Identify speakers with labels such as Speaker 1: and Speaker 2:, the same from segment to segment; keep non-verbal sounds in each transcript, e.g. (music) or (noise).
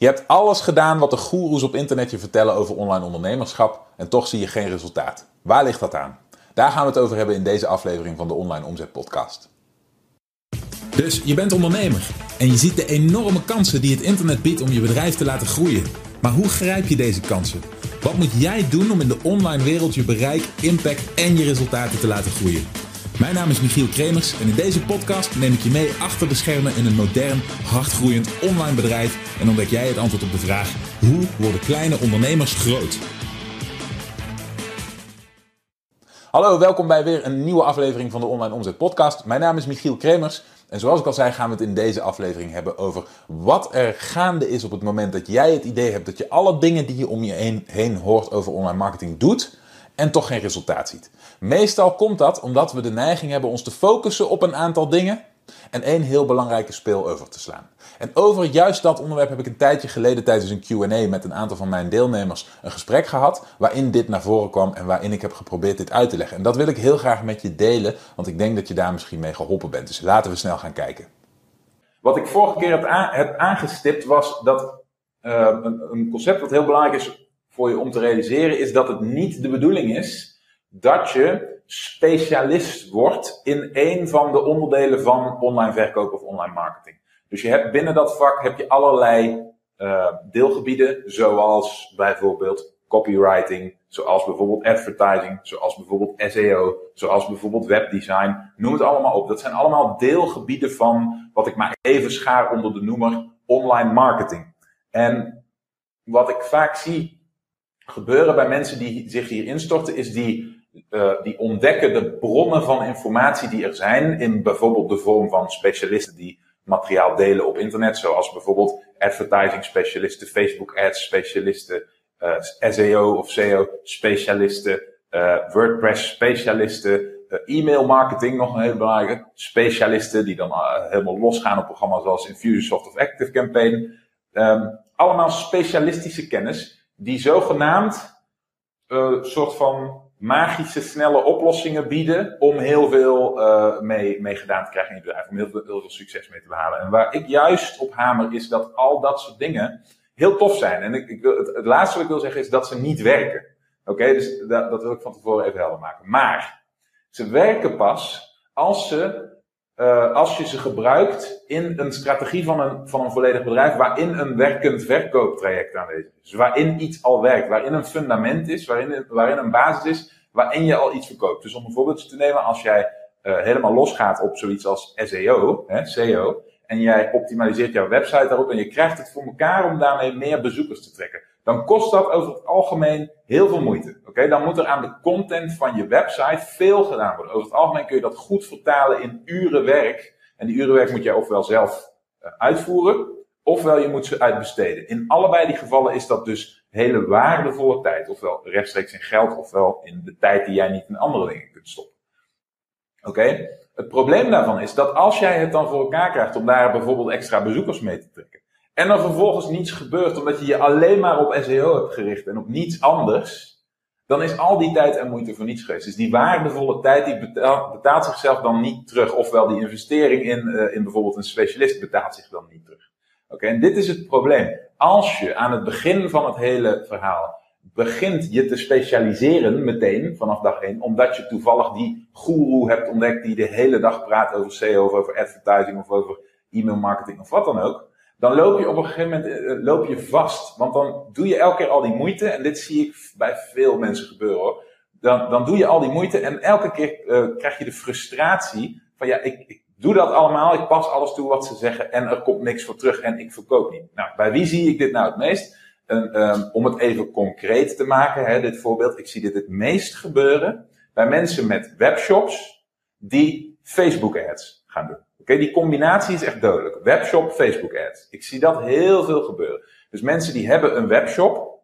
Speaker 1: Je hebt alles gedaan wat de goeroes op internet je vertellen over online ondernemerschap en toch zie je geen resultaat. Waar ligt dat aan? Daar gaan we het over hebben in deze aflevering van de Online Omzet Podcast. Dus je bent ondernemer en je ziet de enorme kansen die het internet biedt om je bedrijf te laten groeien. Maar hoe grijp je deze kansen? Wat moet jij doen om in de online wereld je bereik, impact en je resultaten te laten groeien? Mijn naam is Michiel Kremers en in deze podcast neem ik je mee achter de schermen in een modern, hardgroeiend online bedrijf en ontdek jij het antwoord op de vraag: hoe worden kleine ondernemers groot? Hallo, welkom bij weer een nieuwe aflevering van de Online Omzet Podcast. Mijn naam is Michiel Kremers en zoals ik al zei, gaan we het in deze aflevering hebben over wat er gaande is op het moment dat jij het idee hebt dat je alle dingen die je om je heen, heen hoort over online marketing doet en toch geen resultaat ziet. Meestal komt dat omdat we de neiging hebben ons te focussen op een aantal dingen en één heel belangrijke speel over te slaan. En over juist dat onderwerp heb ik een tijdje geleden tijdens een QA met een aantal van mijn deelnemers een gesprek gehad. Waarin dit naar voren kwam en waarin ik heb geprobeerd dit uit te leggen. En dat wil ik heel graag met je delen, want ik denk dat je daar misschien mee geholpen bent. Dus laten we snel gaan kijken. Wat ik vorige keer heb, aangestipt was dat uh, een, een concept wat heel belangrijk is voor je om te realiseren, is dat het niet de bedoeling is dat je specialist wordt in een van de onderdelen van online verkoop of online marketing. Dus je hebt binnen dat vak heb je allerlei uh, deelgebieden, zoals bijvoorbeeld copywriting, zoals bijvoorbeeld advertising, zoals bijvoorbeeld SEO, zoals bijvoorbeeld webdesign. Noem het allemaal op. Dat zijn allemaal deelgebieden van wat ik maar even schaar onder de noemer online marketing. En wat ik vaak zie gebeuren bij mensen die zich hier instorten, is die uh, die ontdekken de bronnen van informatie die er zijn in bijvoorbeeld de vorm van specialisten die materiaal delen op internet, zoals bijvoorbeeld advertising specialisten, Facebook ads specialisten, uh, SEO of SEO specialisten, uh, WordPress specialisten, e-mail marketing nog een hele belangrijke, specialisten die dan helemaal losgaan op programma's zoals Infusionsoft of ActiveCampaign. Um, allemaal specialistische kennis die zogenaamd een soort van magische, snelle oplossingen bieden om heel veel uh, mee, mee gedaan te krijgen in je bedrijf. Om heel veel, heel veel succes mee te behalen. En waar ik juist op hamer is dat al dat soort dingen heel tof zijn. En ik, ik wil, het, het laatste wat ik wil zeggen is dat ze niet werken. Oké, dus dat, dat wil ik van tevoren even helder maken. Maar ze werken pas als ze uh, als je ze gebruikt in een strategie van een, van een volledig bedrijf waarin een werkend verkooptraject aanwezig is. Waarin iets al werkt, waarin een fundament is, waarin, waarin een basis is, waarin je al iets verkoopt. Dus om een voorbeeld te nemen, als jij uh, helemaal losgaat op zoiets als SEO, hè, SEO, en jij optimaliseert jouw website daarop en je krijgt het voor elkaar om daarmee meer bezoekers te trekken dan kost dat over het algemeen heel veel moeite. Oké, Dan moet er aan de content van je website veel gedaan worden. Over het algemeen kun je dat goed vertalen in uren werk. En die uren werk moet jij ofwel zelf uh, uitvoeren, ofwel je moet ze uitbesteden. In allebei die gevallen is dat dus hele waardevolle tijd. Ofwel rechtstreeks in geld, ofwel in de tijd die jij niet in andere dingen kunt stoppen. Oké? Het probleem daarvan is dat als jij het dan voor elkaar krijgt om daar bijvoorbeeld extra bezoekers mee te trekken, en er vervolgens niets gebeurt omdat je je alleen maar op SEO hebt gericht en op niets anders, dan is al die tijd en moeite voor niets geweest. Dus die waardevolle tijd die betaalt, betaalt zichzelf dan niet terug. Ofwel die investering in, uh, in bijvoorbeeld een specialist betaalt zich dan niet terug. Oké, en dit is het probleem. Als je aan het begin van het hele verhaal begint je te specialiseren meteen vanaf dag 1, omdat je toevallig die guru hebt ontdekt die de hele dag praat over SEO of over advertising of over e-mail marketing of wat dan ook dan loop je op een gegeven moment uh, loop je vast. Want dan doe je elke keer al die moeite. En dit zie ik bij veel mensen gebeuren hoor. Dan, dan doe je al die moeite en elke keer uh, krijg je de frustratie van ja, ik, ik doe dat allemaal. Ik pas alles toe wat ze zeggen en er komt niks voor terug en ik verkoop niet. Nou, bij wie zie ik dit nou het meest? um, om het even concreet te maken, hè, dit voorbeeld. Ik zie dit het meest gebeuren bij mensen met webshops die Facebook ads gaan doen. Oké, die combinatie is echt dodelijk. Webshop, Facebook ads. Ik zie dat heel veel gebeuren. Dus mensen die hebben een webshop,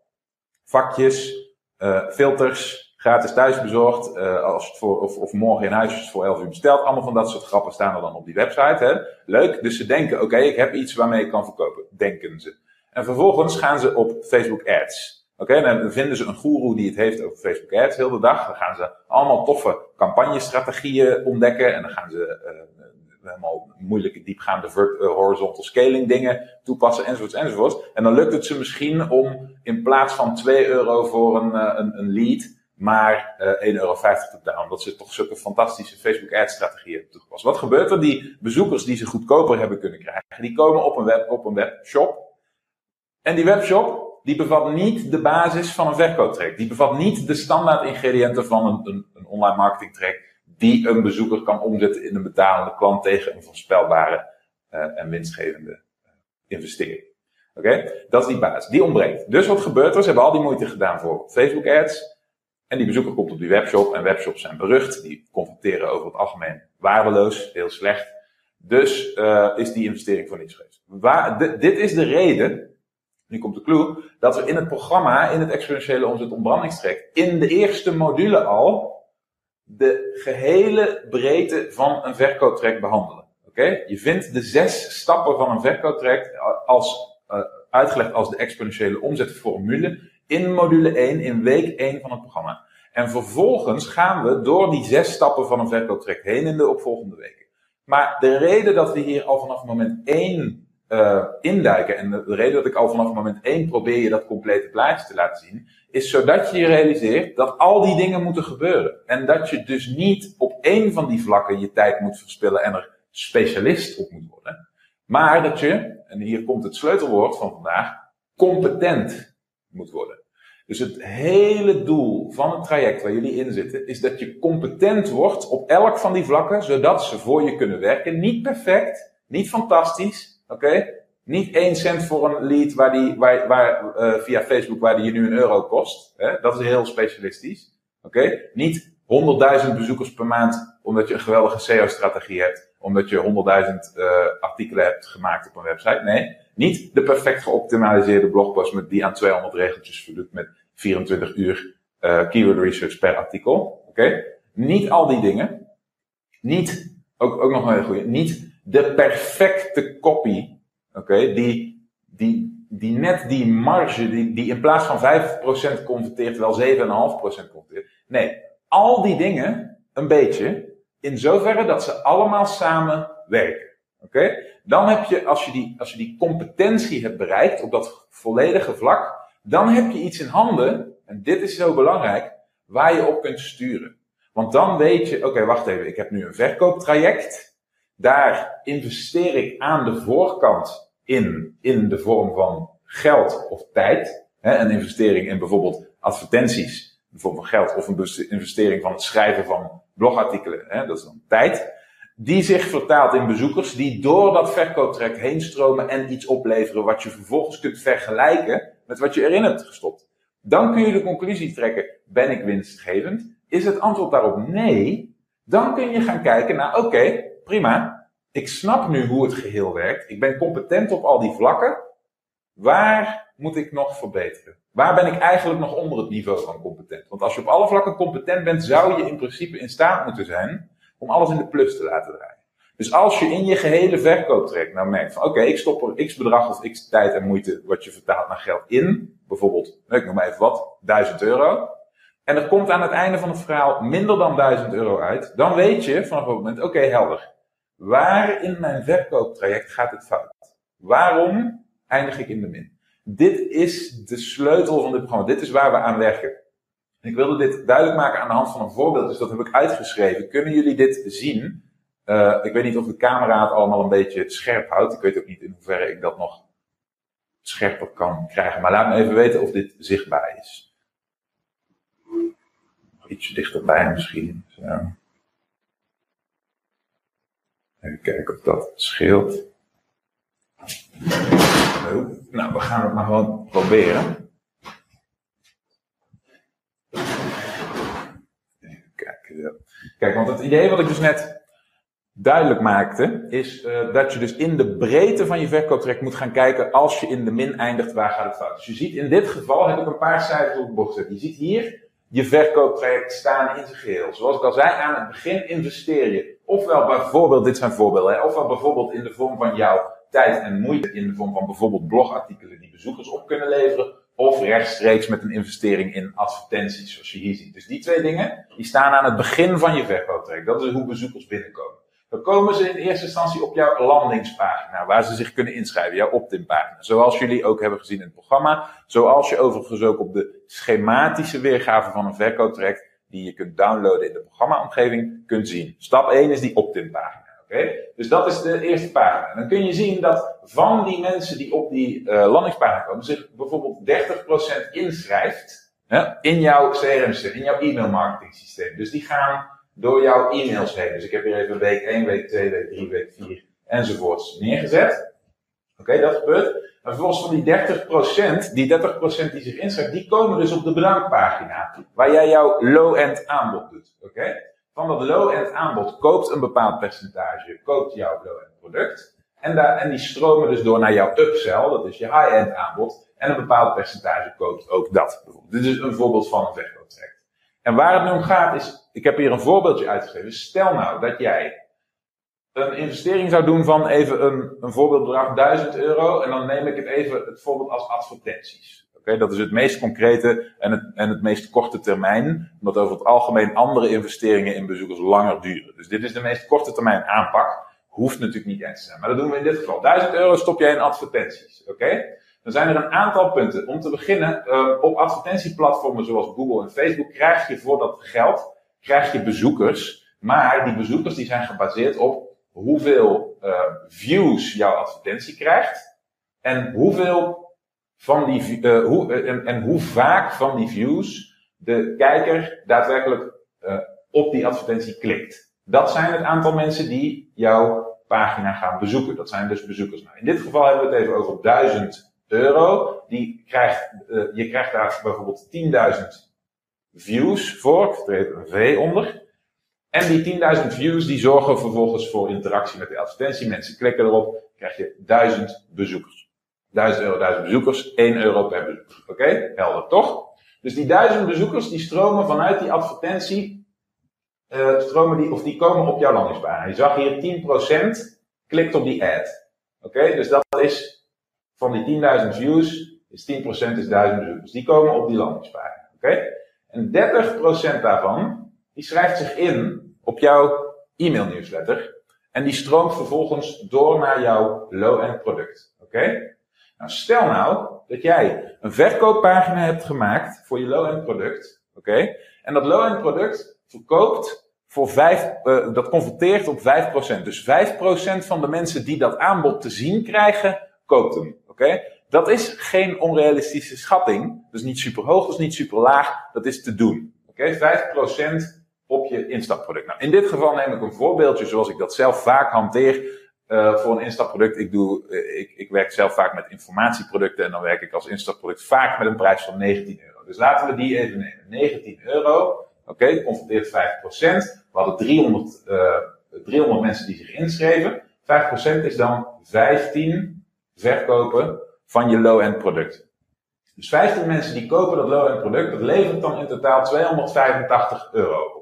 Speaker 1: vakjes, uh, filters, gratis thuisbezorgd, uh, als het voor, of, of morgen in huis voor 11 uur besteld. Allemaal van dat soort grappen staan er dan op die website. Hè? Leuk, dus ze denken, oké, okay, ik heb iets waarmee ik kan verkopen. Denken ze. En vervolgens gaan ze op Facebook ads. Oké, okay, dan vinden ze een guru die het heeft over Facebook ads heel de dag. Dan gaan ze allemaal toffe campagnestrategieën ontdekken. En dan gaan ze uh, helemaal moeilijke, diepgaande uh, horizontal scaling dingen toepassen, enzovoorts, enzovoorts. En dan lukt het ze misschien om in plaats van 2 euro voor een, uh, een, een lead, maar uh, 1,50 euro te betalen. Omdat ze toch zulke fantastische Facebook ad strategieën hebben toegepast. Wat gebeurt er? Die bezoekers die ze goedkoper hebben kunnen krijgen, die komen op een, web, op een webshop. En die webshop, die bevat niet de basis van een verkooptrek. Die bevat niet de standaard ingrediënten van een, een, een online marketing track die een bezoeker kan omzetten in een betalende klant tegen een voorspelbare uh, en winstgevende uh, investering. Oké, okay? dat is die basis. Die ontbreekt. Dus wat gebeurt er? Ze hebben al die moeite gedaan voor Facebook ads. En die bezoeker komt op die webshop. En webshops zijn berucht. Die converteren over het algemeen waardeloos, heel slecht. Dus uh, is die investering voor niets geweest. Waar, dit is de reden nu komt de clue, dat we in het programma, in het exponentiële omzet ontbrandingstrek, in de eerste module al de gehele breedte van een verkooptrek behandelen. Oké? Je vindt de zes stappen van een verkooptrek als, uh, uitgelegd als de exponentiële omzetformule in module 1, in week 1 van het programma. En vervolgens gaan we door die zes stappen van een verkooptrek heen in de opvolgende weken. Maar de reden dat we hier al vanaf moment 1 uh, induiken. En de, reden dat ik al vanaf moment 1 probeer je dat complete plaatje te laten zien, is zodat je je realiseert dat al die dingen moeten gebeuren. En dat je dus niet op één van die vlakken je tijd moet verspillen en er specialist op moet worden. Maar dat je, en hier komt het sleutelwoord van vandaag, competent moet worden. Dus het hele doel van het traject waar jullie in zitten, is dat je competent wordt op elk van die vlakken, zodat ze voor je kunnen werken. Niet perfect, niet fantastisch, Oké? Okay? Niet één cent voor een lead waar die, waar, waar, uh, via Facebook waar die je nu een euro kost. Hè? Dat is heel specialistisch. Oké? Okay? Niet 100.000 bezoekers per maand omdat je een geweldige SEO-strategie hebt. Omdat je 100.000 uh, artikelen hebt gemaakt op een website. Nee. Niet de perfect geoptimaliseerde blogpost met die aan 200 regeltjes voldoet met 24 uur uh, keyword research per artikel. Oké? Okay? Niet al die dingen. Niet, ook, ook nog een hele goede, niet de perfecte copy, oké, die, die, die net die marge, die, die in plaats van 5% converteert, wel 7,5% converteert. Nee, al die dingen, een beetje, in zoverre dat ze allemaal samen werken. Oké? Dan heb je als, je die, als je die competentie hebt bereikt op dat volledige vlak, dan heb je iets in handen, en dit is zo belangrijk, waar je op kunt sturen. Want dan weet je, oké, wacht even, ik heb nu een verkooptraject. Daar investeer ik aan de voorkant in, in de vorm van geld of tijd. Hè, een investering in bijvoorbeeld advertenties, de vorm van geld, of een investering van het schrijven van blogartikelen, hè, dat is dan tijd. Die zich vertaalt in bezoekers die door dat verkooptrek heen stromen en iets opleveren wat je vervolgens kunt vergelijken met wat je erin hebt gestopt. Dan kun je de conclusie trekken, ben ik winstgevend? Is het antwoord daarop nee? Dan kun je gaan kijken naar, oké, prima. Ik snap nu hoe het geheel werkt. Ik ben competent op al die vlakken. Waar moet ik nog verbeteren? Waar ben ik eigenlijk nog onder het niveau van competent? Want als je op alle vlakken competent bent, zou je in principe in staat moeten zijn om alles in de plus te laten draaien. Dus als je in je gehele verkooptrek nou merkt van oké, ik stop er x bedrag of x tijd en moeite wat je vertaalt naar geld in, bijvoorbeeld, ik noem maar even wat, 1000 euro. En er komt aan het einde van het verhaal minder dan 1000 euro uit, dan weet je vanaf het moment, oké, helder. Waar in mijn verkooptraject gaat het fout? Waarom eindig ik in de min? Dit is de sleutel van dit programma. Dit is waar we aan werken. Ik wilde dit duidelijk maken aan de hand van een voorbeeld, dus dat heb ik uitgeschreven. Kunnen jullie dit zien? Uh, ik weet niet of de camera het allemaal een beetje scherp houdt. Ik weet ook niet in hoeverre ik dat nog scherper kan krijgen. Maar laat me even weten of dit zichtbaar is. Ietsje dichterbij misschien. Zo. Even kijken of dat scheelt. Nou, we gaan het maar gewoon proberen. Even kijken. Kijk, want het idee wat ik dus net duidelijk maakte, is uh, dat je dus in de breedte van je verkooptrek moet gaan kijken als je in de min eindigt, waar gaat het fout. Dus je ziet in dit geval, heb ik een paar cijfers op de bocht gezet. Je ziet hier je verkooptraject staan in zijn geheel. Zoals ik al zei, aan het begin investeer je. Ofwel bijvoorbeeld, dit zijn voorbeelden, hè, ofwel bijvoorbeeld in de vorm van jouw tijd en moeite, in de vorm van bijvoorbeeld blogartikelen die bezoekers op kunnen leveren, of rechtstreeks met een investering in advertenties, zoals je hier ziet. Dus die twee dingen, die staan aan het begin van je verkooptraject. Dat is hoe bezoekers binnenkomen. dan komen ze in eerste instantie op jouw landingspagina, waar ze zich kunnen inschrijven, jouw opt-in pagina. Zoals jullie ook hebben gezien in het programma, zoals je overigens ook op de schematische weergave van een verkooptraject, die je kunt downloaden in de programmaomgeving, kunt zien. Stap 1 is die opt-in pagina. Oké, Dus dat is de eerste pagina. Dan kun je zien dat van die mensen die op die uh, landingspagina komen, zich bijvoorbeeld 30% inschrijft in jouw CRM-systeem, in jouw e-mail marketing systeem. Dus die gaan door jouw e-mails heen. Dus ik heb hier even week 1, week 2, week 3, week 4 enzovoorts neergezet. Oké, dat gebeurt. En vervolgens van die 30%, die 30% die zich inschrijft, die komen dus op de bedankpagina. Waar jij jouw low-end aanbod doet. Oké? Van dat low-end aanbod koopt een bepaald percentage, koopt jouw low-end product. En, daar, en die stromen dus door naar jouw upsell, dat is je high-end aanbod. En een bepaald percentage koopt ook dat. Dit is een voorbeeld van een verkooptraject. En waar het nu om gaat is, ik heb hier een voorbeeldje uitgeschreven. Stel nou dat jij een investering zou doen van even een, een voorbeeldbedrag 1000 euro. En dan neem ik het even het voorbeeld als advertenties. Oké, dat is het meest concrete en het, en het meest korte termijn. Omdat over het algemeen andere investeringen in bezoekers langer duren. Dus dit is de meest korte termijn aanpak. Hoeft natuurlijk niet eens te zijn. Maar dat doen we in dit geval. 1000 euro stop jij in advertenties. Oké? Dan zijn er een aantal punten. Om te beginnen, uh, op advertentieplatformen zoals Google en Facebook krijg je voor dat geld, krijg je bezoekers. Maar die bezoekers die zijn gebaseerd op hoeveel uh, views jouw advertentie krijgt. En hoeveel van die, uh, hoe, en, en, hoe vaak van die views de kijker daadwerkelijk op die advertentie klikt. Dat zijn het aantal mensen die jouw pagina gaan bezoeken. Dat zijn dus bezoekers. Nou, in dit geval hebben we het even over 1000 euro. Die krijgt, je krijgt daar bijvoorbeeld 10.000 views voor. Er heet een V onder. En die 10.000 views die zorgen vervolgens voor interactie met de advertentie. Mensen klikken erop, krijg je 1000 bezoekers. 1000 euro, 1000 bezoekers, 1 euro per bezoeker. Oké, helder toch? Dus die 1000 bezoekers die stromen vanuit die advertentie, uh, stromen die, of die komen op jouw landingspagina. Je zag hier 10% klikt op die ad. Oké, dus dat is van die 10.000 views is 10% is 1000 bezoekers. Die komen op die landingspagina. Oké? En 30% daarvan, die schrijft zich in op jouw e-mail newsletter. En die stroomt vervolgens door naar jouw low-end product. Oké? Nou, stel nou dat jij een verkooppagina hebt gemaakt voor je low-end product. Oké? En dat low-end product verkoopt voor 5, uh, dat converteert op 5%. Dus 5% van de mensen die dat aanbod te zien krijgen, koopt hem. Oké? Dat is geen onrealistische schatting. Dus niet super hoog, dus niet super laag. Dat is te doen. Oké? 5% op je instapproduct. Nou, in dit geval neem ik een voorbeeldje zoals ik dat zelf vaak hanteer. Uh, voor een instapproduct. Ik, doe, uh, ik, ik werk zelf vaak met informatieproducten en dan werk ik als instapproduct vaak met een prijs van 19 euro. Dus laten we die even nemen. 19 euro. Oké, okay, converteert 5%. We hadden 300, uh, 300 mensen die zich inschreven. 5% is dan 15 verkopen van je low-end product. Dus 15 mensen die kopen dat low-end product, dat levert dan in totaal 285 euro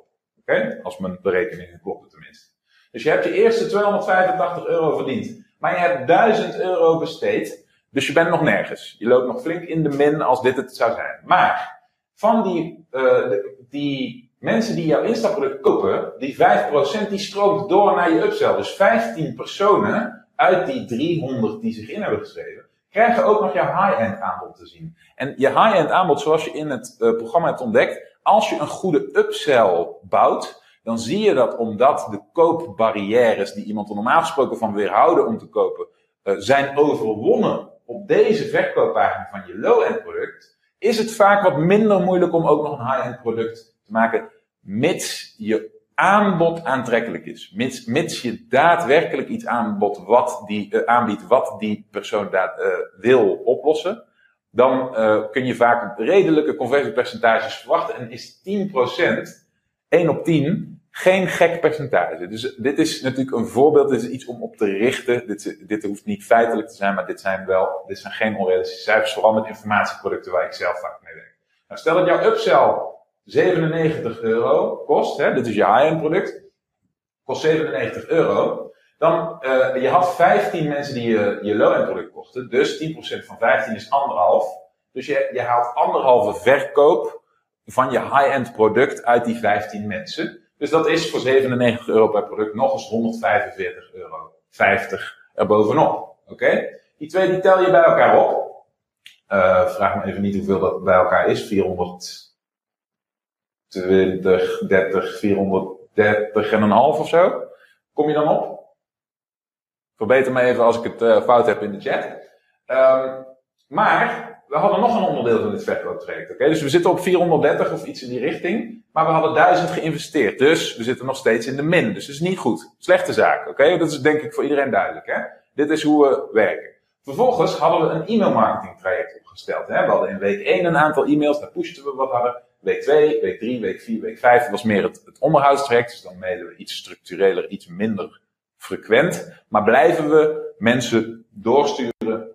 Speaker 1: Als mijn berekeningen kloppen tenminste. Dus je hebt je eerste 285 euro verdiend. Maar je hebt 1000 euro besteed. Dus je bent nog nergens. Je loopt nog flink in de min als dit het zou zijn. Maar van die, uh, die mensen die jouw instapproduct kopen, die 5% die stroomt door naar je upsell. Dus 15 personen uit die 300 die zich in hebben geschreven, krijgen ook nog jouw high-end aanbod te zien. En je high-end aanbod, zoals je in het uh, programma hebt ontdekt, als je een goede upsell bouwt, dan zie je dat omdat de koopbarrières die iemand er normaal gesproken van weerhouden om te kopen, uh, zijn overwonnen op deze verkooppagina van je low-end product, is het vaak wat minder moeilijk om ook nog een high-end product te maken, mits je aanbod aantrekkelijk is. Mits, mits je daadwerkelijk iets aanbod wat die, uh, aanbiedt wat die persoon daad, uh, wil oplossen, dan uh, kun je vaak redelijke conversiepercentages verwachten. En is 10%, 1 op 10, geen gek percentage. Dus dit is natuurlijk een voorbeeld, dit is iets om op te richten. Dit, dit hoeft niet feitelijk te zijn, maar dit zijn wel, dit zijn geen onrealistische cijfers, vooral met informatieproducten waar ik zelf vaak mee werk. Nou, stel dat jouw upsell 97 euro kost, hè, dit is je high-end product, kost 97 euro. Dan, uh, je had 15 mensen die je, je low-end product kochten, dus 10% van 15 is anderhalf. Dus je, je haalt anderhalve verkoop van je high-end product uit die 15 mensen. Dus dat is voor 97 euro per product nog eens 145 euro 50 erbovenop. Oké? Die twee die tel je bij elkaar op. Uh, vraag me even niet hoeveel dat bij elkaar is. 420, 30, 430 en een half of zo. Kom je dan op? Verbeter me even als ik het uh, fout heb in de chat. Um, maar we hadden nog een onderdeel van dit verkooptraject. Oké, Dus we zitten op 430 of iets in die richting. Maar we hadden 1000 geïnvesteerd. Dus we zitten nog steeds in de min. Dus dat is niet goed. Slechte zaak. Oké, Dat is denk ik voor iedereen duidelijk. Hè? Dit is hoe we werken. Vervolgens hadden we een e-mail marketing traject opgesteld. Hè? We hadden in week 1 een aantal e-mails. Daar pushten we wat harder. Week 2, week 3, week 4, week 5 was meer het, onderhoudstraject. Dus dan mailen we iets structureler, iets minder frequent. Maar blijven we mensen doorsturen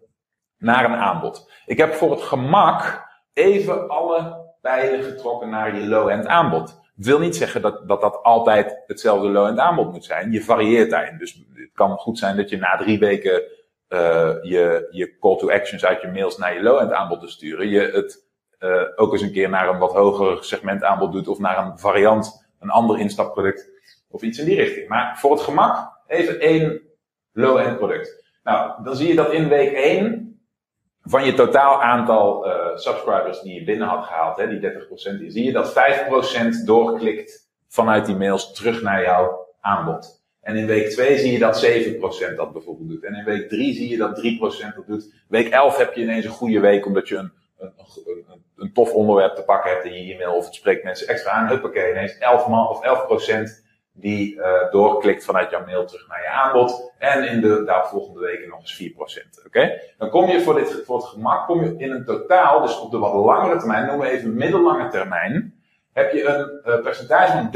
Speaker 1: naar een aanbod. Ik heb voor het gemak even alle pijlen getrokken naar je low-end aanbod. Het wil niet zeggen dat, dat altijd hetzelfde low-end aanbod moet zijn. Je varieert daarin. Dus het kan goed zijn dat je na drie weken uh, je, je call to actions uit je mails naar je low-end aanbod te sturen. Je het uh, ook eens een keer naar een wat hoger segment aanbod doet of naar een variant, een ander instapproduct of iets in die richting. Maar voor het gemak even één low-end product. Nou, dan zie je dat in week 1 van je totaal aantal uh, subscribers die je binnen had gehaald, hè, die 30%, die zie je dat 5% doorklikt vanuit die mails terug naar jouw aanbod. En in week 2 zie je dat 7% dat bijvoorbeeld doet. En in week 3 zie je dat 3% dat doet. Week 11 heb je ineens een goede week omdat je een, een, een, een tof onderwerp te pakken hebt in je e-mail of het spreekt mensen extra aan. Huppakee, ineens 11 man of 11% die uh, doorklikt vanuit jouw mail terug naar je aanbod. En in de daarvolgende weken nog eens 4%. Oké? Dan kom je voor, dit, voor het gemak kom je in een totaal, dus op de wat langere termijn, noemen we even middellange termijn, heb je een uh, percentage van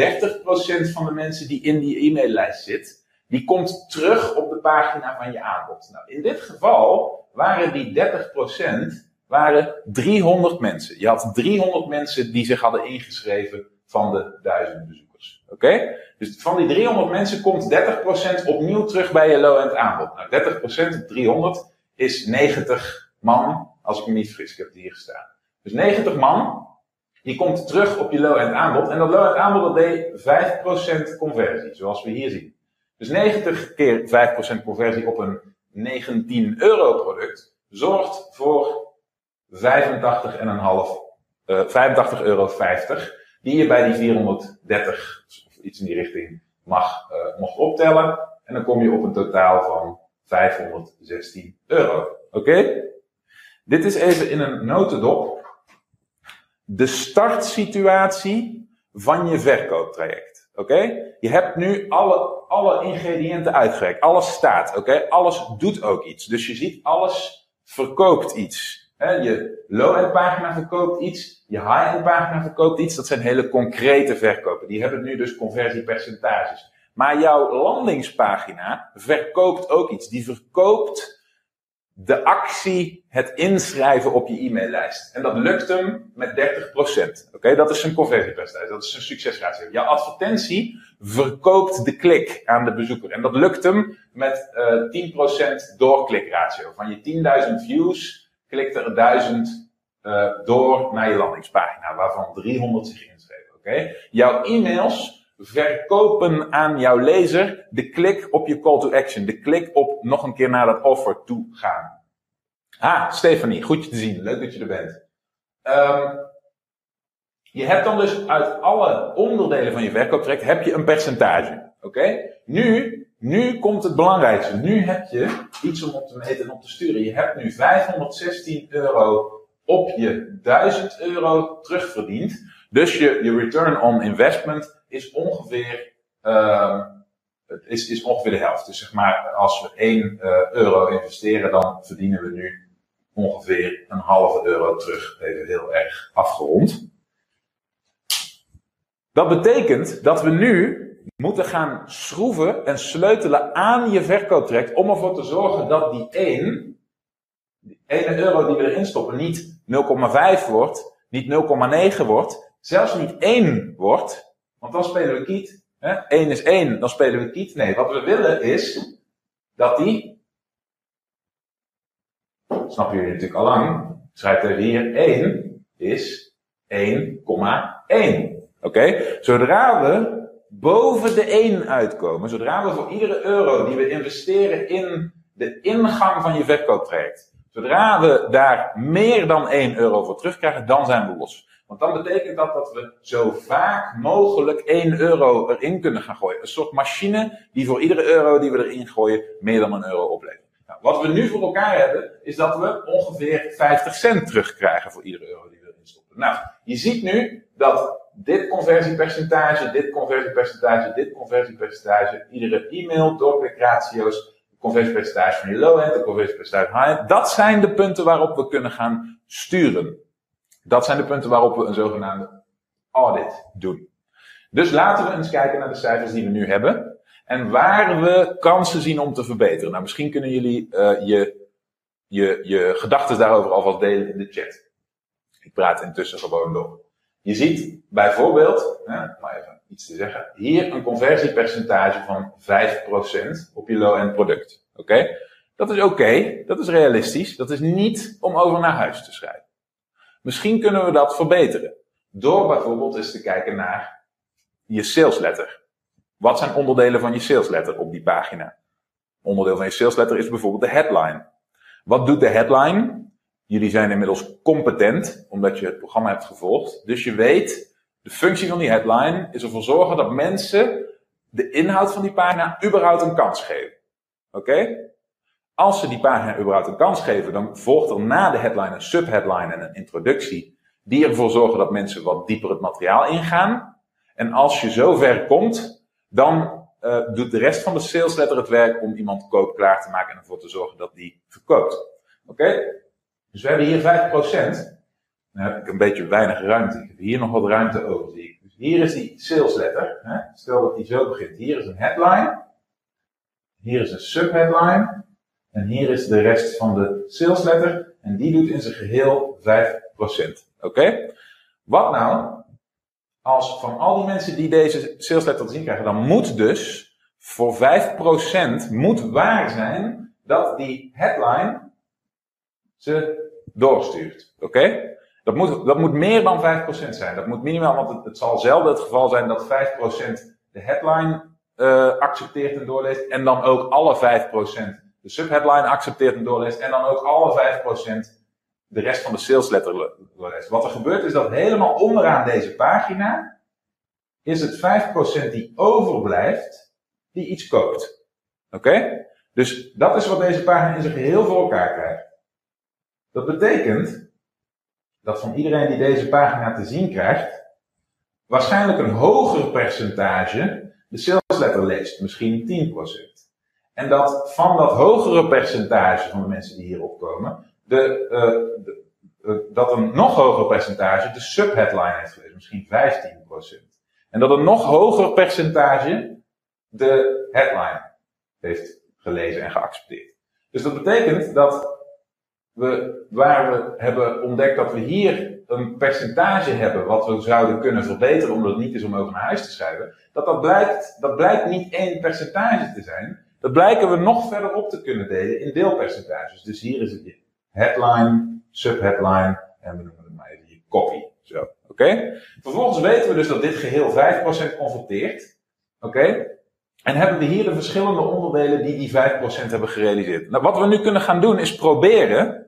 Speaker 1: 30% van de mensen die in die e-maillijst zit, die komt terug op de pagina van je aanbod. Nou, in dit geval waren die 30% waren 300 mensen. Je had 300 mensen die zich hadden ingeschreven van de 1000 bezoekers. Oké? Dus van die 300 mensen komt 30% opnieuw terug bij je low-end aanbod. Nou, 30% op 300 is 90 man, als ik me niet vergis. Ik heb het hier gestaan. Dus 90 man, die komt terug op je low-end aanbod. En dat low-end aanbod dat deed 5% conversie, zoals we hier zien. Dus 90 keer 5% conversie op een 19 euro product zorgt voor 85,5, uh, 85,50 euro die je bij die 430 iets in die richting mag, uh, mocht optellen. En dan kom je op een totaal van 516 euro. Oké? Dit is even in een notendop de startsituatie van je verkooptraject. Oké? Je hebt nu alle, alle ingrediënten uitgewerkt. Alles staat. Oké? Alles doet ook iets. Dus je ziet, alles verkoopt iets. Je low-end pagina verkoopt iets, je high-end pagina verkoopt iets. Dat zijn hele concrete verkopen. Die hebben nu dus conversiepercentages. Maar jouw landingspagina verkoopt ook iets. Die verkoopt de actie, het inschrijven op je e-maillijst. En dat lukt hem met 30%. Oké, dat is een conversiepercentage. Dat is een succesratio. Jouw advertentie verkoopt de klik aan de bezoeker. En dat lukt hem met uh, 10% doorklikratio. Van je 10.000 views klikt er 1000 uh, door naar je landingspagina, waarvan 300 zich inschrijven. Oké? Jouw e-mails verkopen aan jouw lezer de klik op je call to action. De klik op nog een keer naar dat offer toe gaan. Ah, Stefanie, goed je te zien. Leuk dat je er bent. Um, je hebt dan dus uit alle onderdelen van je verkooptraject heb je een percentage. Oké? Nu, nu komt het belangrijkste. Nu heb je iets om op te meten en op te sturen. Je hebt nu 516 euro op je 1000 euro terugverdiend. Dus je, return on investment is ongeveer, uh, is, is ongeveer de helft. Dus zeg maar, als we 1 uh, eh, euro investeren, dan verdienen we nu ongeveer een halve euro terug. Even heel erg afgerond. Dat betekent dat we nu moeten gaan schroeven en sleutelen aan je verkooptraject om ervoor te zorgen dat die 1, die 1 euro die we erin stoppen, niet 0,5 wordt, niet 0,9 wordt, zelfs niet 1 wordt, want dan spelen we kiet. Hè? 1 is 1, dan spelen we kiet. Nee, wat we willen is dat die, snap jullie natuurlijk al lang, schrijf er hier 1 is 1,1. Oké? Zodra we boven de 1 uitkomen, zodra we voor iedere euro die we investeren in de ingang van je verkooptraject, zodra we daar meer dan 1 euro voor terugkrijgen, dan zijn we los. Want dan betekent dat dat we zo vaak mogelijk 1 euro erin kunnen gaan gooien. Een soort machine die voor iedere euro die we erin gooien meer dan een euro oplevert. Nou, wat we nu voor elkaar hebben, is dat we ongeveer 50 cent terugkrijgen voor iedere euro die we erin stoppen. Nou, je ziet nu dat dit conversiepercentage, dit conversiepercentage, dit conversiepercentage, iedere e-mail, doorklikratio's, conversiepercentage van je low-end, de conversiepercentage van high-end, dat zijn de punten waarop we kunnen gaan sturen. Dat zijn de punten waarop we een zogenaamde audit doen. Dus laten we eens kijken naar de cijfers die we nu hebben en waar we kansen zien om te verbeteren. Nou, misschien kunnen jullie uh, je, je, je gedachten daarover alvast delen in de chat. Ik praat intussen gewoon door. Je ziet bijvoorbeeld, hè, maar even iets te zeggen, hier een conversiepercentage van 5% op je low-end product. Oké? Dat is oké, dat is realistisch, dat is niet om over naar huis te schrijven. Misschien kunnen we dat verbeteren. Door bijvoorbeeld eens te kijken naar je salesletter. Wat zijn onderdelen van je salesletter op die pagina? Onderdeel van je salesletter is bijvoorbeeld de headline. Wat doet de headline? Jullie zijn inmiddels competent, omdat je het programma hebt gevolgd. Dus je weet, de functie van die headline is ervoor zorgen dat mensen de inhoud van die pagina überhaupt een kans geven. Oké? Als ze die pagina überhaupt een kans geven, dan volgt er na de headline een subheadline en een introductie. Die ervoor zorgen dat mensen wat dieper het materiaal ingaan. En als je zover komt, dan uh, doet de rest van de salesletter het werk om iemand koop klaar te maken en ervoor te zorgen dat die verkoopt. Oké? Dus we hebben hier 5%. Dan heb ik een beetje weinig ruimte. Ik heb hier nog wat ruimte over, zie ik. Dus hier is die salesletter. Hè? Stel dat die zo begint. Hier is een headline. Hier is een subheadline. En hier is de rest van de salesletter. En die doet in zijn geheel 5%. Oké? Wat nou als van al die mensen die deze salesletter te zien krijgen, dan moet dus voor 5% moet waar zijn dat die headline ze doorstuurt. Oké? Dat, moet, dat moet meer dan 5% zijn. Dat moet minimaal, want het, het zal zelden het geval zijn dat 5% de headline uh, accepteert en doorleest. En dan ook alle 5% de subheadline accepteert en doorleest. En dan ook alle 5% de rest van de salesletter doorleest. Wat er gebeurt is dat helemaal onderaan deze pagina is het 5% die overblijft, die iets koopt. Oké? Dus dat is wat deze pagina in zijn geheel voor elkaar krijgt. Dat betekent dat van iedereen die deze pagina te zien krijgt, waarschijnlijk een hoger percentage de salesletter leest, misschien 10%. En dat van dat hogere percentage van de mensen die hierop komen, de, uh, de, uh, dat een nog hoger percentage de subheadline heeft gelezen, misschien 15%. En dat een nog hoger percentage de headline heeft gelezen en geaccepteerd. Dus dat betekent dat we, waar we hebben ontdekt dat we hier een percentage hebben wat we zouden kunnen verbeteren omdat het niet is om over naar huis te schrijven, dat dat blijkt, dat blijkt niet één percentage te zijn. Dat blijken we nog verder op te kunnen delen in deelpercentages. Dus hier is het je headline, subheadline en we noemen het maar even je copy. Zo, oké? Vervolgens weten we dus dat dit geheel 5% converteert. Oké? En hebben we hier de verschillende onderdelen die die 5% hebben gerealiseerd. Nou, wat we nu kunnen gaan doen is proberen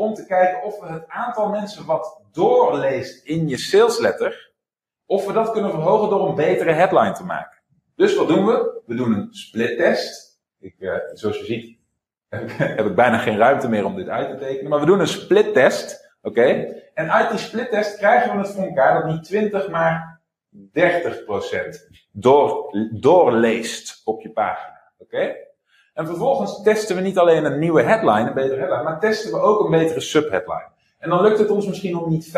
Speaker 1: om te kijken of we het aantal mensen wat doorleest in je salesletter, of we dat kunnen verhogen door een betere headline te maken. Dus wat doen we? We doen een split test. Ik, uh, zoals je ziet (laughs) heb ik, heb ik, bijna geen ruimte meer om dit uit te tekenen. Maar we doen een split test. Oké? En uit die split test krijgen we het voor elkaar dat niet 20, maar 30% door, doorleest op je pagina. Oké? En vervolgens testen we niet alleen een nieuwe headline, een betere headline, maar testen we ook een betere subheadline. En dan lukt het ons misschien om niet 15%,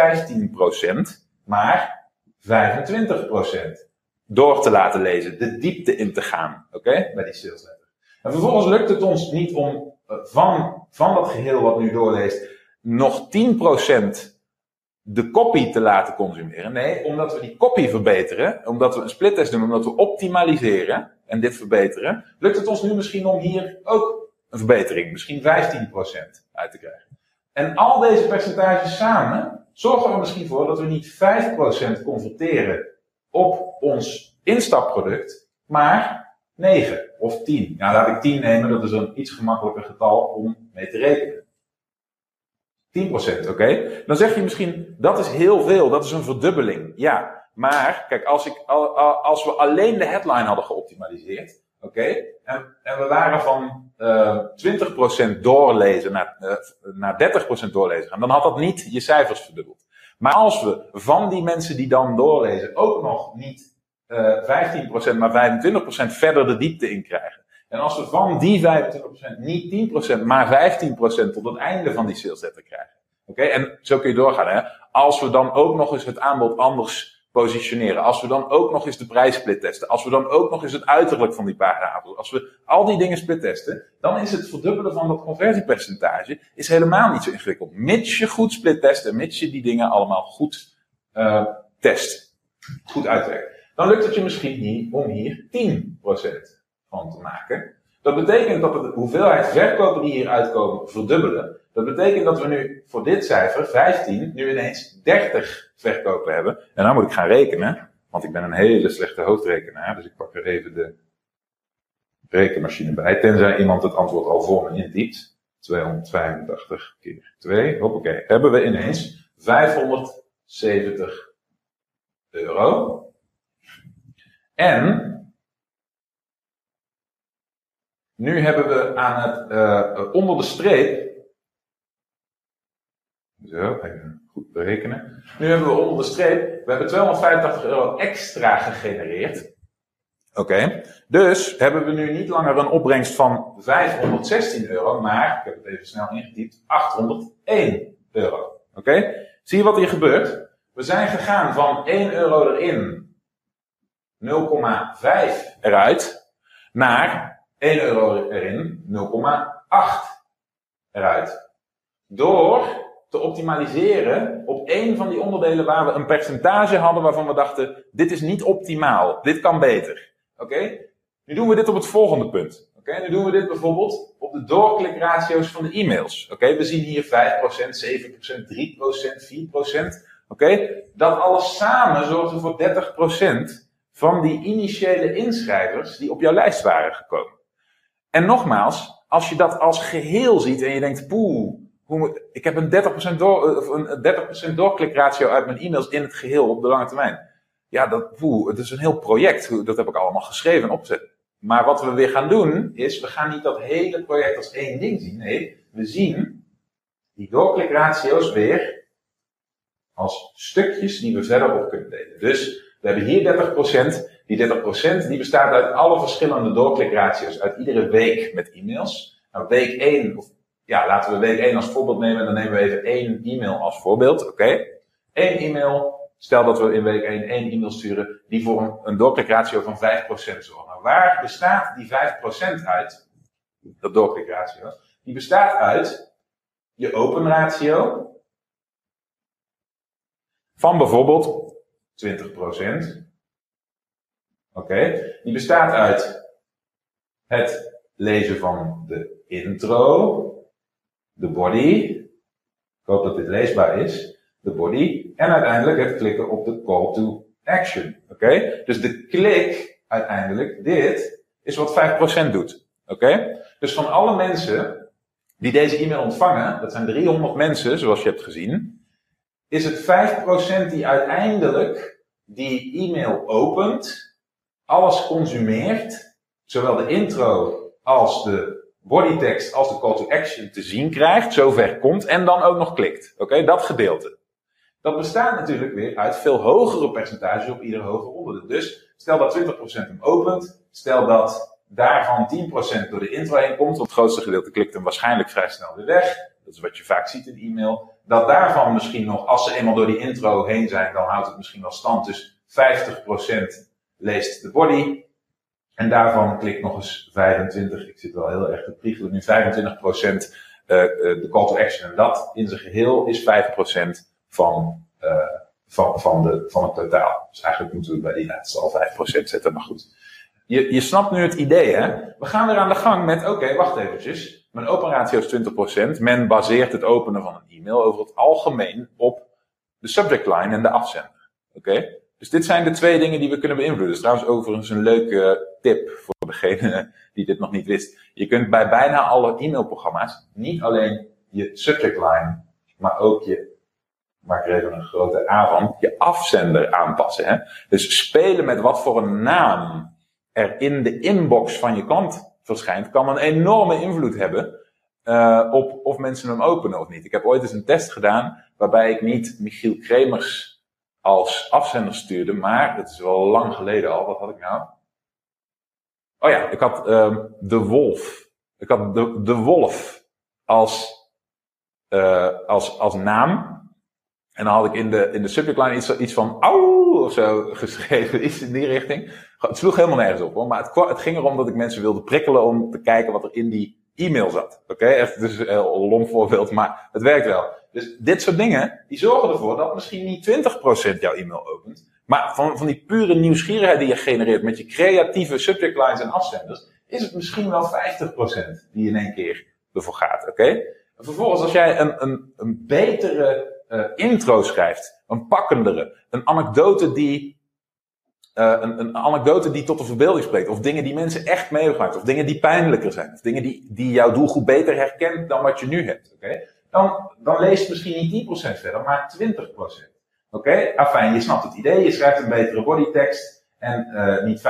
Speaker 1: maar 25% door te laten lezen, de diepte in te gaan, oké, bij die sales letter. En vervolgens lukt het ons niet om eh, van, van dat geheel wat nu doorleest, nog 10% de copy te laten consumeren. Nee, omdat we die copy verbeteren, omdat we een splittest doen, omdat we optimaliseren en dit verbeteren, lukt het ons nu misschien om hier ook een verbetering, misschien 15% uit te krijgen. En al deze percentages samen zorgen er misschien voor dat we niet 5% converteren op ons instapproduct maar 9 of 10. Nou, laat ik 10 nemen, dat is een iets gemakkelijker getal om mee te rekenen. 10%, oké? Dan zeg je misschien, dat is heel veel, dat is een verdubbeling. Ja, maar kijk, als, ik, als we alleen de headline hadden geoptimaliseerd, oké, en, en, we waren van uh, 20% doorlezen naar, uh, naar 30% doorlezen gaan, dan had dat niet je cijfers verdubbeld. Maar als we van die mensen die dan doorlezen ook nog niet uh, 15%, maar 25% verder de diepte in krijgen. En als we van die 25% niet 10%, maar 15% tot het einde van die salesletter krijgen. Oké, en zo kun je doorgaan. Hè? Als we dan ook nog eens het aanbod anders positioneren. Als we dan ook nog eens de prijs split testen. Als we dan ook nog eens het uiterlijk van die pagina. Als we al die dingen split testen. Dan is het verdubbelen van dat conversiepercentage is helemaal niet zo ingewikkeld. Mits je goed split test en mits je die dingen allemaal goed uh, test. Goed uitwerkt. Dan lukt het je misschien niet om hier 10% van te maken. Dat betekent dat de hoeveelheid verkopen die hier uitkomen verdubbelen. Dat betekent dat we nu voor dit cijfer, 15, nu ineens 30 verkopen hebben. En dan moet ik gaan rekenen, want ik ben een hele slechte hoofdrekenaar. Dus ik pak er even de rekenmachine bij. Tenzij iemand het antwoord al voor me intypt. 285 keer 2. Hoppakee. Hebben we ineens 570 euro. En nu hebben we aan het, uh, onder de streep zo, even goed berekenen. Nu hebben we onder de streep, we hebben 285 euro extra gegenereerd. Oké, dus hebben we nu niet langer een opbrengst van 516 euro, maar, ik heb het even snel ingetypt, 801 euro. Oké, zie je wat hier gebeurt? We zijn gegaan van 1 euro erin, 0,5 eruit, naar 1 euro erin, 0,8 eruit. Door te optimaliseren op één van die onderdelen waar we een percentage hadden waarvan we dachten, dit is niet optimaal, dit kan beter. Oké? Nu doen we dit op het volgende punt. Oké, nu doen we dit bijvoorbeeld op de doorklikratio's van de e-mails. Oké, we zien hier 5%, 7%, 3%, 4%. Oké, dat alles samen zorgt voor 30% van die initiële inschrijvers die op jouw lijst waren gekomen. En nogmaals, als je dat als geheel ziet en je denkt, poeh, ik heb een 30%, door, een 30% doorklikratio uit mijn e-mails in het geheel op de lange termijn. Ja, dat, poeh, het is een heel project. Dat heb ik allemaal geschreven en opgezet. Maar wat we weer gaan doen, is we gaan niet dat hele project als één ding zien. Nee, we zien die doorklikratio's weer als stukjes die we verder op kunnen delen. Dus we hebben hier 30%. Die 30% die bestaat uit alle verschillende doorklikratio's uit iedere week met e-mails. Nou, week 1 of ja, laten we week 1 als voorbeeld nemen en dan nemen we even één e-mail als voorbeeld. Oké. Eén e-mail. Stel dat we in week 1 één e-mail sturen die voor een, een doorklikratio van 5% zorgt. Nou, waar bestaat die 5% uit? Dat doorklikratio. Die bestaat uit je open ratio van bijvoorbeeld 20%. Oké. Okay. Die bestaat uit het lezen van de intro, de body. Ik hoop dat dit leesbaar is. De body. En uiteindelijk het klikken op de call to action. Oké? Dus de klik, uiteindelijk, dit, is wat 5% doet. Oké? Dus van alle mensen die deze e-mail ontvangen, dat zijn 300 mensen, zoals je hebt gezien, is het 5% die uiteindelijk die e-mail opent, alles consumeert, zowel de intro als de bodytext als de call to action te zien krijgt, zover komt en dan ook nog klikt. Oké, dat gedeelte. Dat bestaat natuurlijk weer uit veel hogere percentages op ieder hoger onderdeel. Dus stel dat 20% hem opent, stel dat daarvan 10% door de intro heen komt, want het grootste gedeelte klikt hem waarschijnlijk vrij snel weer weg. Dat is wat je vaak ziet in e-mail. Dat daarvan misschien nog, als ze eenmaal door die intro heen zijn, dan houdt het misschien wel stand. Dus 50% leest de body, en daarvan klikt nog eens 25, ik zit wel heel erg te priegelen nu, 25% uh, de call to action. En dat in zijn geheel is 5% van, uh, van, van, de, van het totaal. Dus eigenlijk moeten we bij die laatste al 5% zetten, maar goed. Je, je snapt nu het idee, hè? We gaan weer aan de gang met, oké, wacht eventjes. Mijn open ratio is 20%. Men baseert het openen van een e-mail over het algemeen op de subject line en de afzender. Oké? Dus dit zijn de twee dingen die we kunnen beïnvloeden. Dat is trouwens overigens een leuke tip voor degene die dit nog niet wist. Je kunt bij bijna alle e-mailprogramma's niet alleen je subject line, maar ook je, maak er even een grote A je afzender aanpassen. Hè? Dus spelen met wat voor een naam er in de inbox van je klant verschijnt, kan een enorme invloed hebben uh, op of mensen hem openen of niet. Ik heb ooit eens een test gedaan waarbij ik niet Michiel Kremers als afzender stuurde, maar het is wel lang geleden al. Wat had ik nou? Oh ja, ik had um, de wolf. Ik had de, de wolf als, uh, als, als naam. En dan had ik in de, in de subject line iets, iets van auw of zo geschreven, iets in die richting. Het sloeg helemaal nergens op hoor, maar het, het ging erom dat ik mensen wilde prikkelen om te kijken wat er in die e-mail zat. Oké, okay? echt dus een heel lomp voorbeeld, maar het werkt wel. Dus dit soort dingen, die zorgen ervoor dat misschien niet 20% jouw e-mail opent. Maar van, van die pure nieuwsgierigheid die je genereert met je creatieve subject lines en afzenders, is het misschien wel 50% die in één keer ervoor gaat. Oké? Vervolgens, als jij een, een, een betere uh, intro schrijft, een pakkendere, een anekdote die uh, een, een, anekdote die tot de verbeelding spreekt. Of dingen die mensen echt meegemaakt. Of dingen die pijnlijker zijn. Of dingen die, die jouw doelgroep beter herkent dan wat je nu hebt. Oké? Dan, dan lees je misschien niet 10% verder, maar 20%. Oké? Okay? Afijn, je snapt het idee. Je schrijft een betere bodytekst. En uh, niet 50%,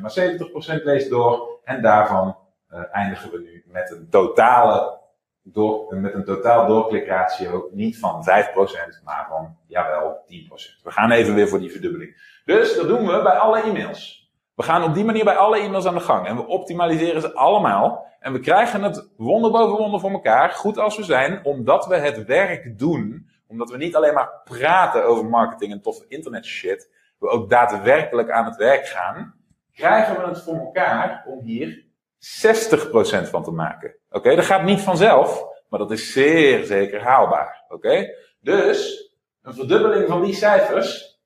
Speaker 1: maar 70% leest door. En daarvan uh, eindigen we nu met een totale door, met een totaal doorklikratio niet van 5%, maar van, jawel, 10%. We gaan even weer voor die verdubbeling. Dus dat doen we bij alle e-mails. We gaan op die manier bij alle e-mails aan de gang. En we optimaliseren ze allemaal. En we krijgen het wonder boven wonder voor elkaar, goed als we zijn, omdat we het werk doen. Omdat we niet alleen maar praten over marketing en toffe internet shit. We ook daadwerkelijk aan het werk gaan. Krijgen we het voor elkaar om hier 60% van te maken. Oké, dat gaat niet vanzelf, maar dat is zeer zeker haalbaar. Oké, dus een verdubbeling van die cijfers.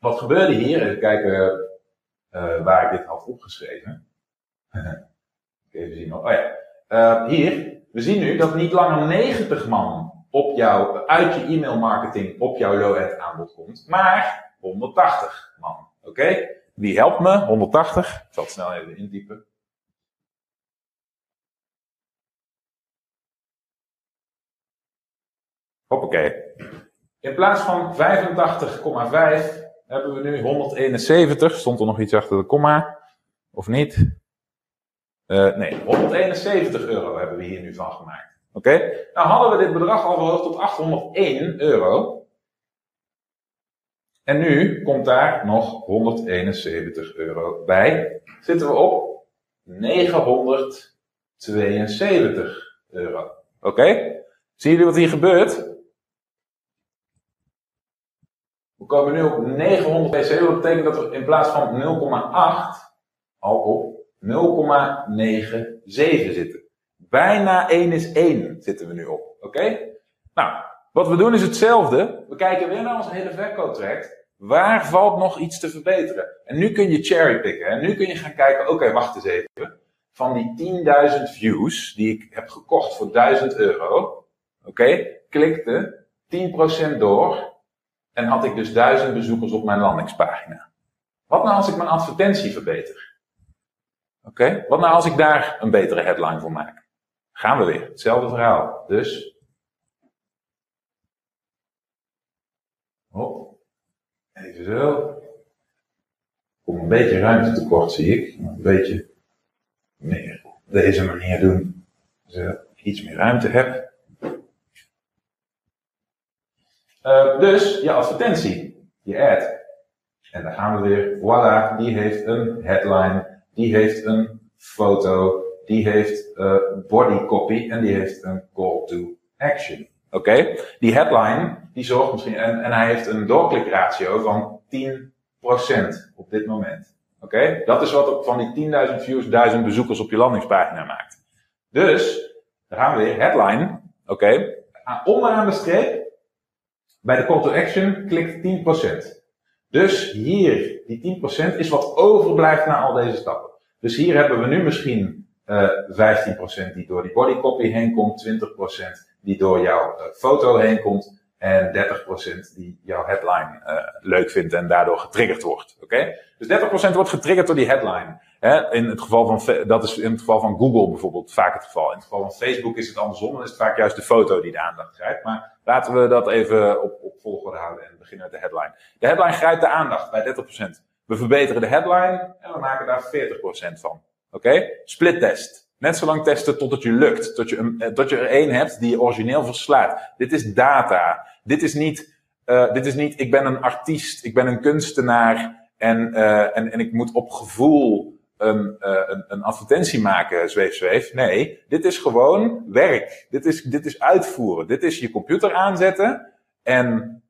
Speaker 1: Wat gebeurde hier? Even kijken uh, waar ik dit had opgeschreven. (laughs) Even zien. Oh ja. Uh, hier, we zien nu dat niet langer 90 man op jou, uit je e-mail marketing op jouw low-end aanbod komt, maar 180 man. Oké? Wie helpt me? 180. Ik zal het snel even intypen. Hoppakee. In plaats van 85,5 hebben we nu 171. Stond er nog iets achter de komma? Of niet? Uh, nee, 171 euro hebben we hier nu van gemaakt. Oké? Okay? Nou hadden we dit bedrag al verhoogd tot 801 euro. En nu komt daar nog 171 euro bij. Zitten we op 972 euro. Oké? Okay? Zien jullie wat hier gebeurt? We komen nu op 900 pc. Dat betekent dat we in plaats van 0,8 al op 0,97 zitten. Bijna 1 is 1 zitten we nu op. Oké? Nou, wat we doen is hetzelfde. We kijken weer naar ons hele verkooptraject. Waar valt nog iets te verbeteren? En nu kun je cherrypicken. En nu kun je gaan kijken, oké, wacht eens even. Van die 10.000 views die ik heb gekocht voor 1000 euro. Oké, klikte 10% door en had ik dus duizend bezoekers op mijn landingspagina. Wat nou als ik mijn advertentie verbeter? Oké, wat nou als ik daar een betere headline voor maak? Gaan we weer, hetzelfde verhaal. Dus. Hop. Even zo. Kom een beetje ruimte tekort, zie ik. Een beetje meer op deze manier doen. Zodat ik iets meer ruimte heb. Uh, dus je advertentie, je ad. En dan gaan we weer, voilà, die heeft een headline, die heeft een foto, die heeft uh, body copy en die heeft een call to action. Oké? Okay? Die headline, die zorgt misschien, en, en hij heeft een doorklikratio van 10% op dit moment. Oké? Okay? Dat is wat van die 10.000 views 1000 bezoekers op je landingspagina maakt. Dus, dan gaan we weer, headline, oké? Okay? Onderaan de streep bij de call to action klikt 10%. Dus hier, die 10% is wat overblijft na al deze stappen. Dus hier hebben we nu misschien uh, eh, 15% die door die bodycopy heen komt, 20% die door jouw uh, foto heen komt, En 30% die jouw headline uh, leuk vindt en daardoor getriggerd wordt. Oké? Dus 30% wordt getriggerd door die headline. In het geval van, dat is in het geval van Google bijvoorbeeld vaak het geval. In het geval van Facebook is het andersom. Dan is het vaak juist de foto die de aandacht grijpt. Maar laten we dat even op, op volgorde houden en beginnen met de headline. De headline grijpt de aandacht bij 30%. We verbeteren de headline en we maken daar 40% van. Oké? Split test. Net zo lang testen tot het je lukt. Tot je, een, tot je er één hebt die origineel verslaat. Dit is data. Dit is niet, uh, dit is niet ik ben een artiest, ik ben een kunstenaar en, uh, en, en ik moet op gevoel een, uh, een, een advertentie maken, zweef, zweef. Nee, dit is gewoon werk. Dit is, dit is uitvoeren. Dit is je computer aanzetten en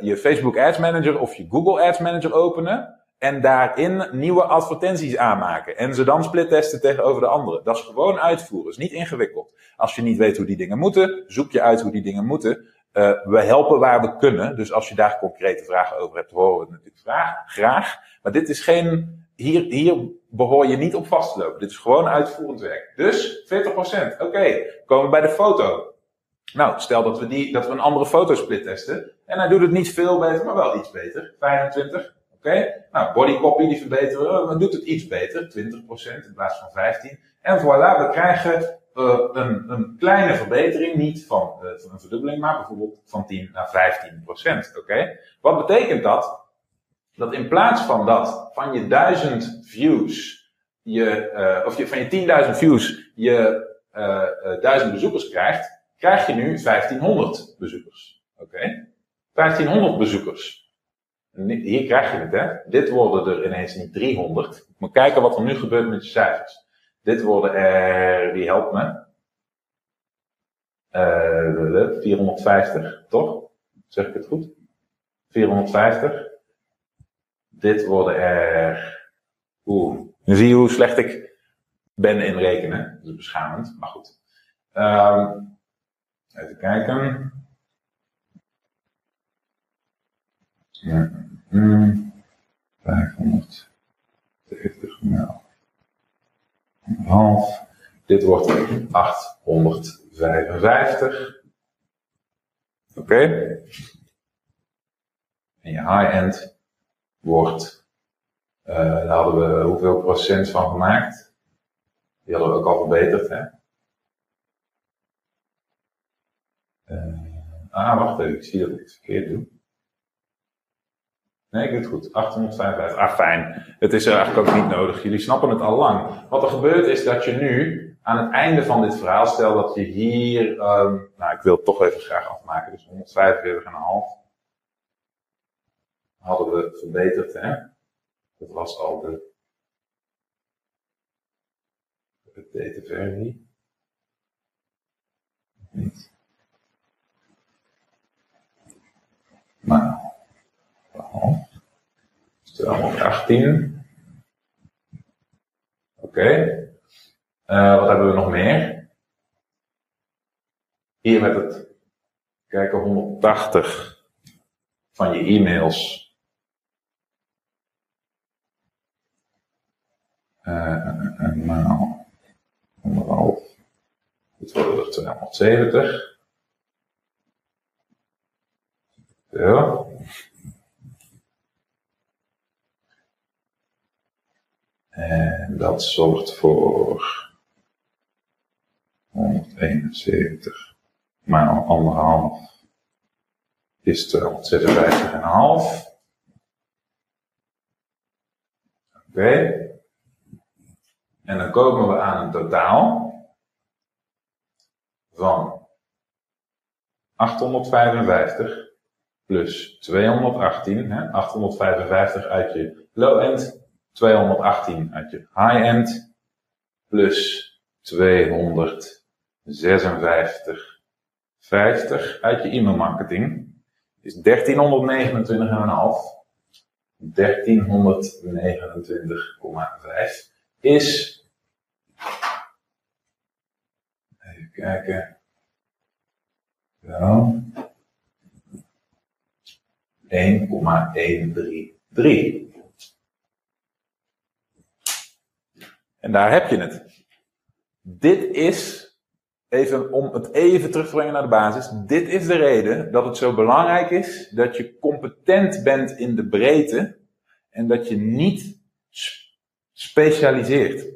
Speaker 1: je Facebook Ads Manager of je Google Ads Manager openen en daarin nieuwe advertenties aanmaken. En ze dan splittesten tegenover de andere. Dat is gewoon uitvoeren. is niet ingewikkeld. Als je niet weet hoe die dingen moeten, zoek je uit hoe die dingen moeten. Uh, we helpen waar we kunnen. Dus als je daar concrete vragen over hebt, horen we het natuurlijk graag. Maar dit is geen. Hier, hier behoor je niet op vast te lopen. Dit is gewoon uitvoerend werk. Dus 40%. Oké, okay, komen we bij de foto. Nou, stel dat we, die, dat we een andere foto split testen. En hij doet het niet veel beter, maar wel iets beter. 25. Oké? Nou, body copy die verbeteren we, dan doet het iets beter, 20% in plaats van 15%. En voilà, we krijgen uh, een, een, kleine verbetering, niet van, uh, van, een verdubbeling, maar bijvoorbeeld van 10 naar 15%. Oké? Wat betekent dat? Dat in plaats van dat van je 1000 views, je, uh, of je, van je 10.000 views, je 1000 bezoekers krijgt, krijg je nu 1500 bezoekers. Oké? 1500 bezoekers. Hier krijg je het, hè. Dit worden er ineens niet 300. Maar kijken wat er nu gebeurt met je cijfers. Dit worden er, wie helpt me? Uh, 450, toch? Zeg ik het goed? 450. Dit worden er, oeh, nu zie je hoe slecht ik ben in rekenen. Dat is beschamend, maar goed. Um, even kijken. Ja. Hmm, 570 nou. Half. Dit wordt 855. Oké. En je high-end wordt, uh, daar hadden we hoeveel procent van gemaakt? Die hadden we ook al verbeterd, hè? Uh, ah, wacht even, ik zie dat ik het verkeerd doe. Nee, ik doe het goed. 855. Ah, fijn. Het is eigenlijk ook niet nodig. Jullie snappen het al lang. Wat er gebeurt is dat je nu aan het einde van dit verhaal, stel dat je hier, um, nou ik wil het toch even graag afmaken, dus 145,5 hadden we verbeterd, hè. Dat was al de update versie. Niet. Maar 218. Oké. Okay. Uh, wat hebben we nog meer? Hier met het kijken 180 van je e-mails. En maal 100. Dit worden er 270. Zo. En dat zorgt voor 171 maal anderhalf is 256,5. Oké. En dan komen we aan een totaal van 855 plus 218, hè, 855 uit je low-end 218 uit je high-end plus 256 50 uit je e-mailmarketing is 1329,5. 1329,5 is. Even kijken. Zo. 1,133. En daar heb je het. Dit is even om het even terug te brengen naar de basis. Dit is de reden dat het zo belangrijk is dat je competent bent in de breedte en dat je niet specialiseert.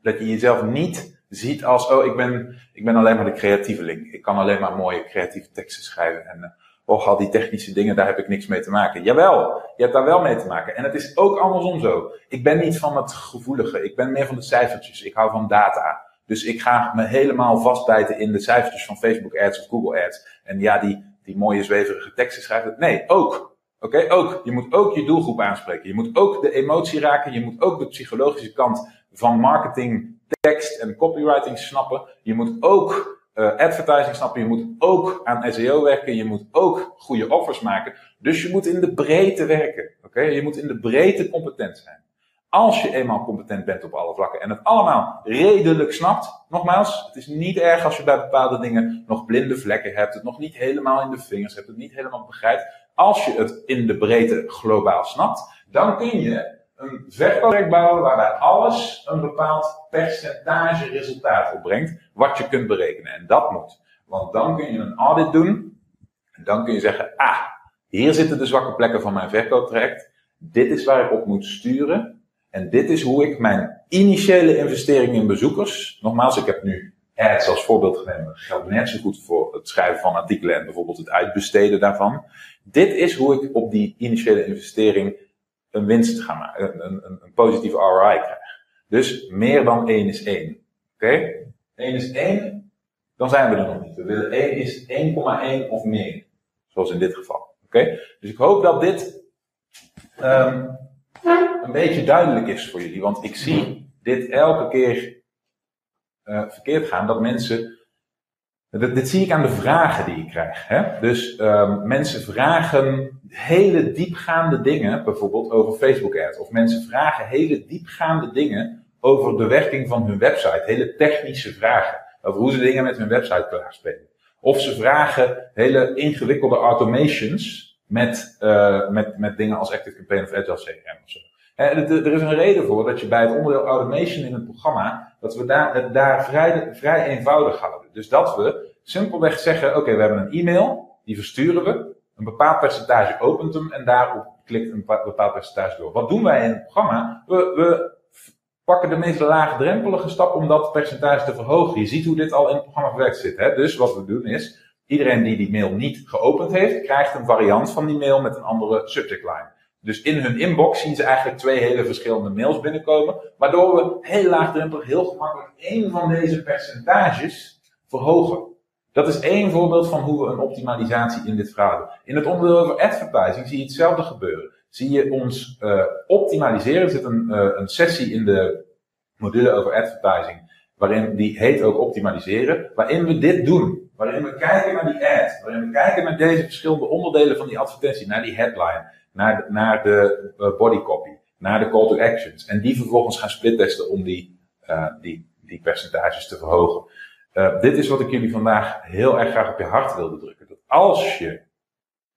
Speaker 1: Dat je jezelf niet ziet als, oh, ik ben, ik ben alleen maar de creatieveling. Ik kan alleen maar mooie creatieve teksten schrijven. En, uh, och, al die technische dingen, daar heb ik niks mee te maken. Jawel, je hebt daar wel mee te maken. En het is ook andersom zo. Ik ben niet van het gevoelige. Ik ben meer van de cijfertjes. Ik hou van data. Dus ik ga me helemaal vastbijten in de cijfertjes van Facebook ads of Google ads. En ja, die, die mooie zweverige teksten schrijven. Nee, ook. Oké, ook. Je moet ook je doelgroep aanspreken. Je moet ook de emotie raken. Je moet ook de psychologische kant van marketing, tekst en copywriting snappen. Je moet ook uh, advertising snappen. Je moet ook aan SEO werken. Je moet ook goede offers maken. Dus je moet in de breedte werken. Oké, je moet in de breedte competent zijn. Als je eenmaal competent bent op alle vlakken en het allemaal redelijk snapt, nogmaals, het is niet erg als je bij bepaalde dingen nog blinde vlekken hebt, het nog niet helemaal in de vingers hebt, het niet helemaal begrijpt. Als je het in de breedte globaal snapt, dan kun je een verkooptraject bouwen waarbij alles een bepaald percentage resultaat opbrengt, wat je kunt berekenen. En dat moet. Want dan kun je een audit doen, en dan kun je zeggen, ah, hier zitten de zwakke plekken van mijn verkooptraject, dit is waar ik op moet sturen, en dit is hoe ik mijn initiële investering in bezoekers, nogmaals, ik heb nu ads als voorbeeld genomen, geldt net zo goed voor het schrijven van artikelen en bijvoorbeeld het uitbesteden daarvan. Dit is hoe ik op die initiële investering een winst ga maken, een, een, een positieve ROI krijg. Dus meer dan 1 is 1. Oké? Okay? 1 is 1, dan zijn we er nog niet. We willen 1 is 1,1 of meer. Zoals in dit geval. Oké? Dus ik hoop dat dit um, een beetje duidelijk is voor jullie. Want ik zie dit elke keer uh, verkeerd gaan. Dat mensen. Dit, dit, zie ik aan de vragen die ik krijg. Hè? Dus um, mensen vragen hele diepgaande dingen, bijvoorbeeld over Facebook ads. Of mensen vragen hele diepgaande dingen over de werking van hun website. Hele technische vragen. Over hoe ze dingen met hun website klaarspelen. Of ze vragen hele ingewikkelde automations met, uh, met, met dingen als Active Campaign of Agile CRM of zo. er is een reden voor dat je bij het onderdeel automation in het programma, dat we daar, het daar vrij, vrij eenvoudig houden. Dus dat we simpelweg zeggen, oké, we hebben een e-mail, die versturen we, een bepaald percentage opent hem en daarop klikt een bepaald percentage door. Wat doen wij in het programma? We, we pakken de meest laagdrempelige stap om dat percentage te verhogen. Je ziet hoe dit al in het programma verwerkt zit. Hè? Dus wat we doen is, Iedereen die die mail niet geopend heeft, krijgt een variant van die mail met een andere subject line. Dus in hun inbox zien ze eigenlijk twee hele verschillende mails binnenkomen, waardoor we heel laagdrempelig, heel gemakkelijk één van deze percentages verhogen. Dat is één voorbeeld van hoe we een optimalisatie in dit verhaal doen. In het onderdeel over advertising zie je hetzelfde gebeuren. Zie je ons uh, optimaliseren. Er zit een, uh, een sessie in de module over advertising, waarin die heet ook optimaliseren, waarin we dit doen. Waarin we kijken naar die ad. Waarin we kijken naar deze verschillende onderdelen van die advertentie. Naar die headline. Naar naar de uh, body copy. Naar de call to actions. En die vervolgens gaan splittesten om die, uh, die, die percentages te verhogen. Uh, dit is wat ik jullie vandaag heel erg graag op je hart wilde drukken. Dat als je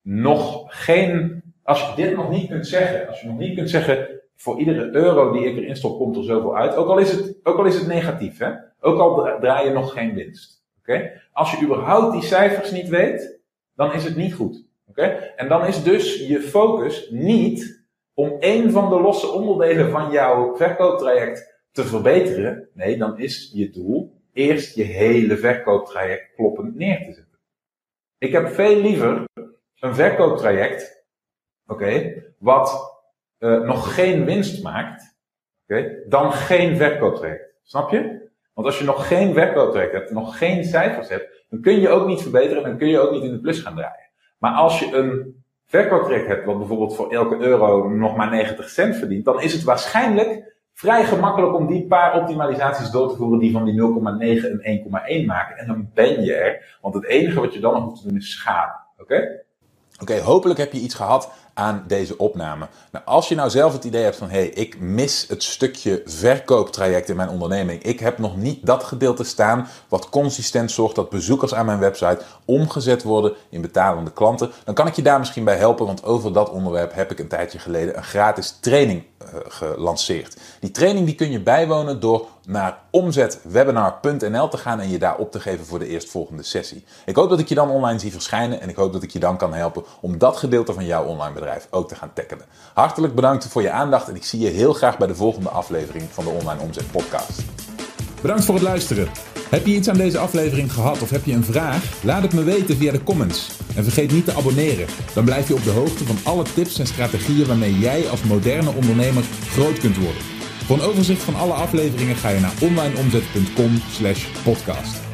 Speaker 1: nog geen, als je dit nog niet kunt zeggen, als je nog niet kunt zeggen, voor iedere euro die ik erin stop, komt er zoveel uit. Ook al is het, ook al is het negatief, hè? Ook al draai je nog geen winst. Oké? Als je überhaupt die cijfers niet weet, dan is het niet goed. Oké? En dan is dus je focus niet om één van de losse onderdelen van jouw verkooptraject te verbeteren. Nee, dan is je doel eerst je hele verkooptraject kloppend neer te zetten. Ik heb veel liever een verkooptraject, oké, wat uh, nog geen winst maakt, oké, dan geen verkooptraject. Snap je? Want als je nog geen webcodetrack hebt, nog geen cijfers hebt, dan kun je ook niet verbeteren en dan kun je ook niet in de plus gaan draaien. Maar als je een verkooptrack hebt, wat bijvoorbeeld voor elke euro nog maar 90 cent verdient, dan is het waarschijnlijk vrij gemakkelijk om die paar optimalisaties door te voeren die van die 0,9 en 1,1 maken. En dan ben je er, want het enige wat je dan nog moet doen is schade. Oké? Oké, hopelijk heb je iets gehad aan deze opname. Nou, als je nou zelf het idee hebt van hé, hey, ik mis het stukje verkooptraject in mijn onderneming. Ik heb nog niet dat gedeelte staan wat consistent zorgt dat bezoekers aan mijn website omgezet worden in betalende klanten. Dan kan ik je daar misschien bij helpen, want over dat onderwerp heb ik een tijdje geleden een gratis training gelanceerd. Die training die kun je bijwonen door naar omzetwebinar.nl te gaan en je daar op te geven voor de eerstvolgende sessie. Ik hoop dat ik je dan online zie verschijnen en ik hoop dat ik je dan kan helpen om dat gedeelte van jouw online ook te gaan tackelen. Hartelijk bedankt voor je aandacht en ik zie je heel graag bij de volgende aflevering van de Online Omzet Podcast. Bedankt voor het luisteren. Heb je iets aan deze aflevering gehad of heb je een vraag? Laat het me weten via de comments. En vergeet niet te abonneren. Dan blijf je op de hoogte van alle tips en strategieën waarmee jij als moderne ondernemer groot kunt worden. Voor een overzicht van alle afleveringen ga je naar onlineomzet.com/podcast.